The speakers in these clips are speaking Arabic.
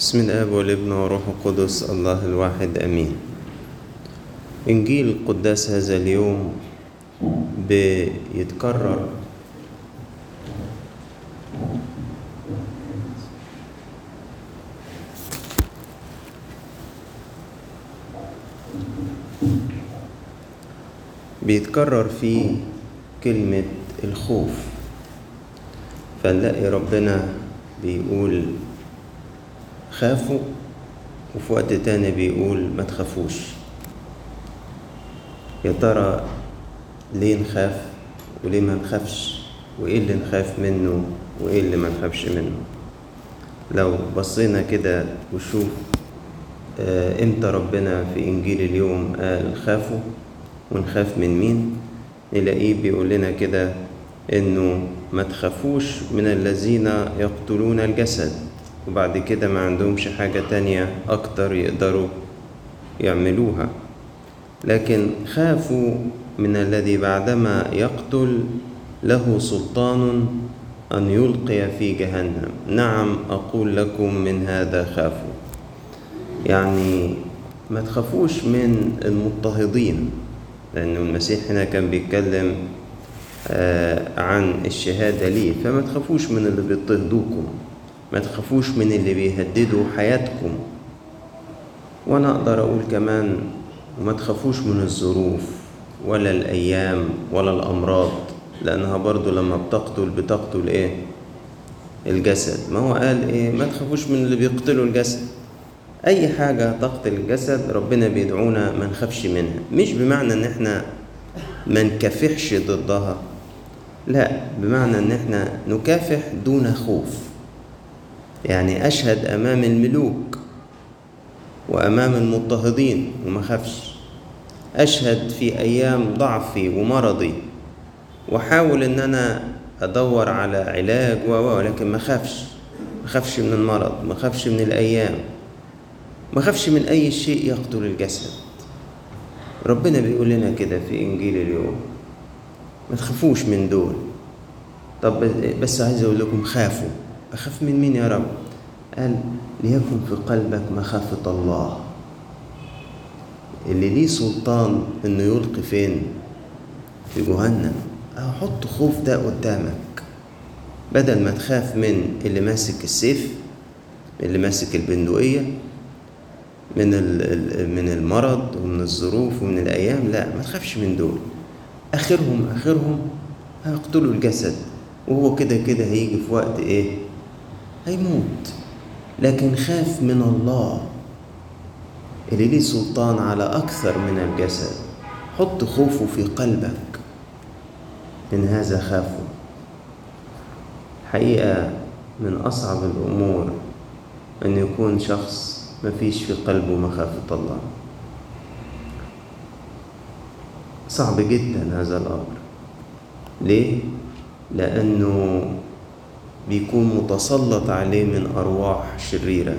بسم الآب والابن والروح القدس الله الواحد آمين. إنجيل قداس هذا اليوم بيتكرر بيتكرر فيه كلمة الخوف. فنلاقي ربنا بيقول خافوا وفي وقت تاني بيقول ما تخافوش. يا ترى ليه نخاف وليه ما نخافش؟ وإيه اللي نخاف منه وإيه اللي ما نخافش منه؟ لو بصينا كده وشوف آه، إمتى ربنا في إنجيل اليوم قال خافوا ونخاف من مين؟ نلاقيه بيقول لنا كده إنه ما تخافوش من الذين يقتلون الجسد. وبعد كده ما عندهمش حاجة تانية أكتر يقدروا يعملوها. لكن خافوا من الذي بعدما يقتل له سلطان أن يلقي في جهنم. نعم أقول لكم من هذا خافوا. يعني ما تخافوش من المضطهدين لأن المسيح هنا كان بيتكلم آه عن الشهادة ليه. فما تخافوش من اللي بيضطهدوكم. ما تخافوش من اللي بيهددوا حياتكم. وأنا أقدر أقول كمان وما تخافوش من الظروف ولا الأيام ولا الأمراض لأنها برضو لما بتقتل بتقتل إيه؟ الجسد. ما هو قال إيه؟ ما تخافوش من اللي بيقتلوا الجسد. أي حاجة تقتل الجسد ربنا بيدعونا ما نخافش منها. مش بمعنى إن إحنا ما نكافحش ضدها. لا بمعنى إن إحنا نكافح دون خوف. يعني أشهد أمام الملوك وأمام المضطهدين وما خافش. أشهد في أيام ضعفي ومرضي وأحاول إن أنا أدور على علاج و ولكن ما خافش. ما خافش من المرض ما خافش من الأيام ما خافش من أي شيء يقتل الجسد. ربنا بيقول لنا كده في إنجيل اليوم. ما تخافوش من دول. طب بس عايز أقول لكم خافوا. أخاف من مين يا رب؟ قال ليكن في قلبك مخافة الله اللي ليه سلطان إنه يلقي فين؟ في جهنم أو حط خوف ده قدامك بدل ما تخاف من اللي ماسك السيف اللي ماسك البندقية من من المرض ومن الظروف ومن الأيام لا ما تخافش من دول آخرهم آخرهم هيقتلوا الجسد وهو كده كده هيجي في وقت إيه؟ هيموت لكن خاف من الله. اللي ليه سلطان على أكثر من الجسد. حط خوفه في قلبك. من هذا خافوا. حقيقة من أصعب الأمور أن يكون شخص ما فيش في قلبه مخافة الله. صعب جدا هذا الأمر. ليه؟ لأنه بيكون متسلط عليه من أرواح شريرة.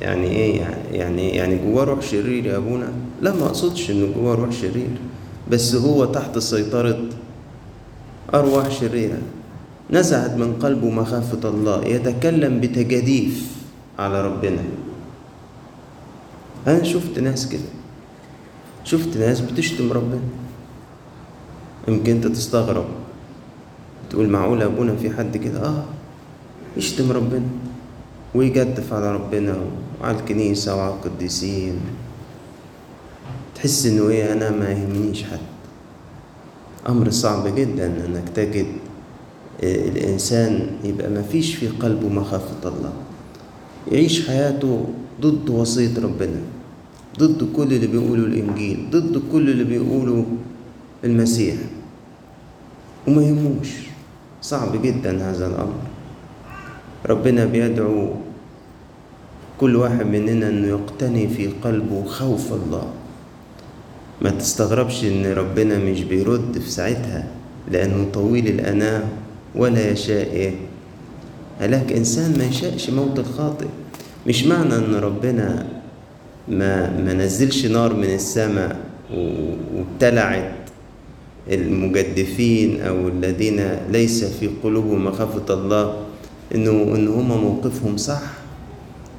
يعني إيه يعني؟ يعني يعني جواه روح شرير يا أبونا؟ لا ما أقصدش إنه جواه روح شرير بس هو تحت سيطرة أرواح شريرة. نزعت من قلبه مخافة الله يتكلم بتجاديف على ربنا. أنا شفت ناس كده. شفت ناس بتشتم ربنا. يمكن أنت تستغرب. تقول معقول أبونا في حد كده؟ آه. يشتم ربنا ويجدف على ربنا وعلى الكنيسة وعلى القديسين. تحس إنه إيه أنا ما يهمنيش حد. أمر صعب جدا إنك تجد الإنسان يبقى ما فيش في قلبه مخافة الله. يعيش حياته ضد وصية ربنا ضد كل اللي بيقوله الإنجيل ضد كل اللي بيقوله المسيح. وما يهموش. صعب جدا هذا الأمر. ربنا بيدعو كل واحد مننا إنه يقتني في قلبه خوف الله. ما تستغربش إن ربنا مش بيرد في ساعتها لأنه طويل الاناه ولا يشاء. إيه هلاك إنسان ما يشاءش موت الخاطئ. مش معنى إن ربنا ما ما نزلش نار من السماء وابتلعت المجدفين أو الذين ليس في قلوبهم مخافة الله. إنه إن هم موقفهم صح؟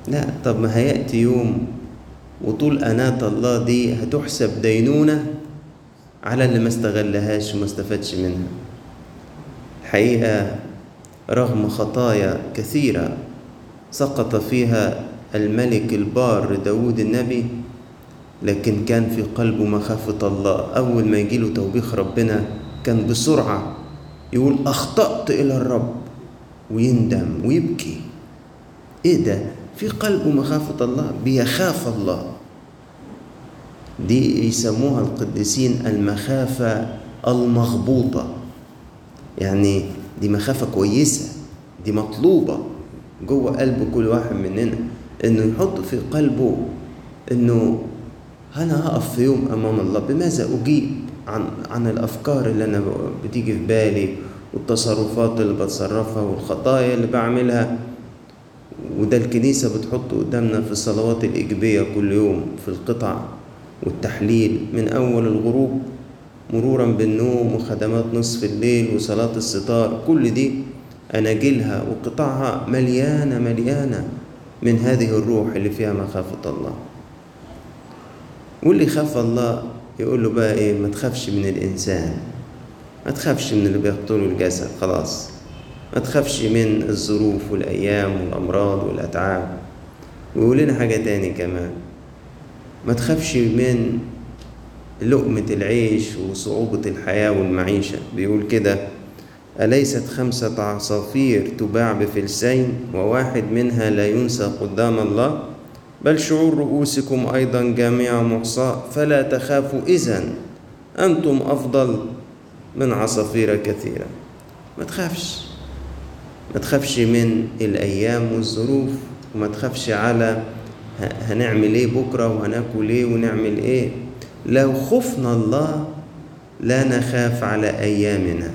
لا. طب ما هيأتي يوم وطول أناة الله دي هتحسب دينونة على اللي ما استغلهاش وما استفادش منها. الحقيقة رغم خطايا كثيرة سقط فيها الملك البار داود النبي لكن كان في قلبه مخافة الله. أول ما يجيله توبيخ ربنا كان بسرعة يقول أخطأت إلى الرب. ويندم ويبكي. إيه ده؟ في قلبه مخافة الله بيخاف الله. دي يسموها القديسين المخافة المغبوطة. يعني دي مخافة كويسة دي مطلوبة جوه قلب كل واحد مننا إنه يحط في قلبه إنه أنا هقف في يوم أمام الله بماذا أجيب عن عن الأفكار اللي أنا بتيجي في بالي؟ والتصرفات اللي بتصرفها والخطايا اللي بعملها. وده الكنيسة بتحطه قدامنا في الصلوات الإيجابية كل يوم في القطع والتحليل من أول الغروب مرورا بالنوم وخدمات نصف الليل وصلاة الستار. كل دي أناجيلها وقطعها مليانة مليانة من هذه الروح اللي فيها مخافة الله. واللي خاف الله يقول له بقى إيه؟ ما تخافش من الإنسان. ما تخافش من اللي بيقتلوا الجسد خلاص. ما تخافش من الظروف والأيام والأمراض والأتعاب. ويقول لنا حاجة تاني كمان. ما تخافش من لقمة العيش وصعوبة الحياة والمعيشة. بيقول كده أليست خمسة عصافير تباع بفلسين وواحد منها لا ينسى قدام الله؟ بل شعور رؤوسكم أيضا جميع محصاة فلا تخافوا إذن أنتم أفضل من عصافير كثيرة. ما تخافش. ما تخافش من الأيام والظروف وما تخافش على هنعمل إيه بكرة وهناكل إيه ونعمل إيه. لو خفنا الله لا نخاف على أيامنا.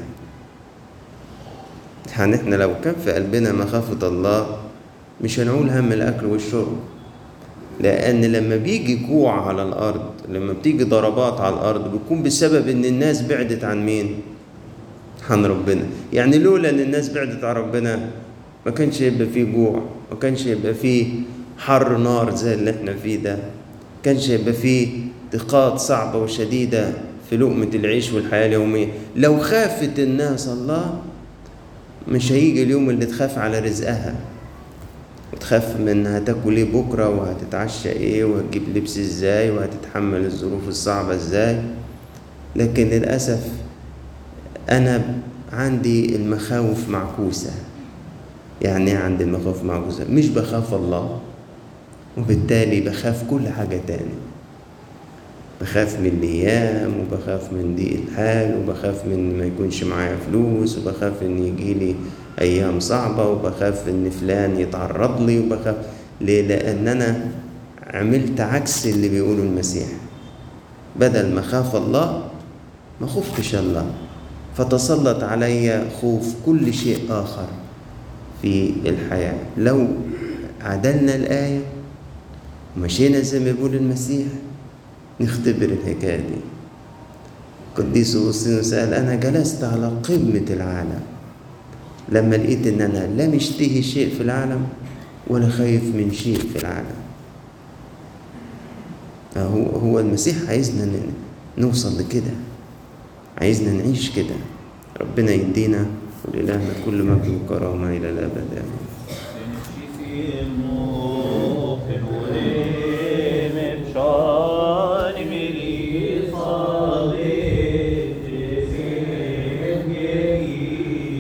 يعني إحنا لو كان في قلبنا مخافة الله مش هنقول هم الأكل والشرب. لأن لما بيجي جوع على الأرض لما بتيجي ضربات على الأرض بيكون بسبب إن الناس بعدت عن مين؟ عن ربنا. يعني لولا إن الناس بعدت عن ربنا ما كانش يبقى فيه جوع ما كانش يبقى فيه حر نار زي اللي إحنا فيه ده. كانش يبقى فيه ضيقات صعبة وشديدة في لقمة العيش والحياة اليومية. لو خافت الناس الله مش هيجي اليوم اللي تخاف على رزقها. وتخاف من هتاكل إيه بكرة؟ وهتتعشى إيه؟ وهتجيب لبس إزاي؟ وهتتحمل الظروف الصعبة إزاي؟ لكن للأسف أنا عندي المخاوف معكوسة. يعني إيه عندي المخاوف معكوسة؟ مش بخاف الله وبالتالي بخاف كل حاجة تاني. بخاف من الأيام وبخاف من ضيق الحال وبخاف من ما يكونش معايا فلوس وبخاف إن يجيلي أيام صعبة وبخاف إن فلان يتعرض لي وبخاف ليه؟ لأن أنا عملت عكس اللي بيقوله المسيح. بدل ما خاف الله ما خفتش الله. فتسلط علي خوف كل شيء آخر في الحياة. لو عدلنا الآية ومشينا زي ما بيقول المسيح نختبر الحكاية دي. قديس أغسطينوس قال أنا جلست على قمة العالم. لما لقيت إن أنا لا مشتهي شيء في العالم ولا خايف من شيء في العالم. هو هو المسيح عايزنا نوصل لكده. عايزنا نعيش كده. ربنا يدينا ولإلهنا كل مجد وكرامة إلى الأبد. آمين.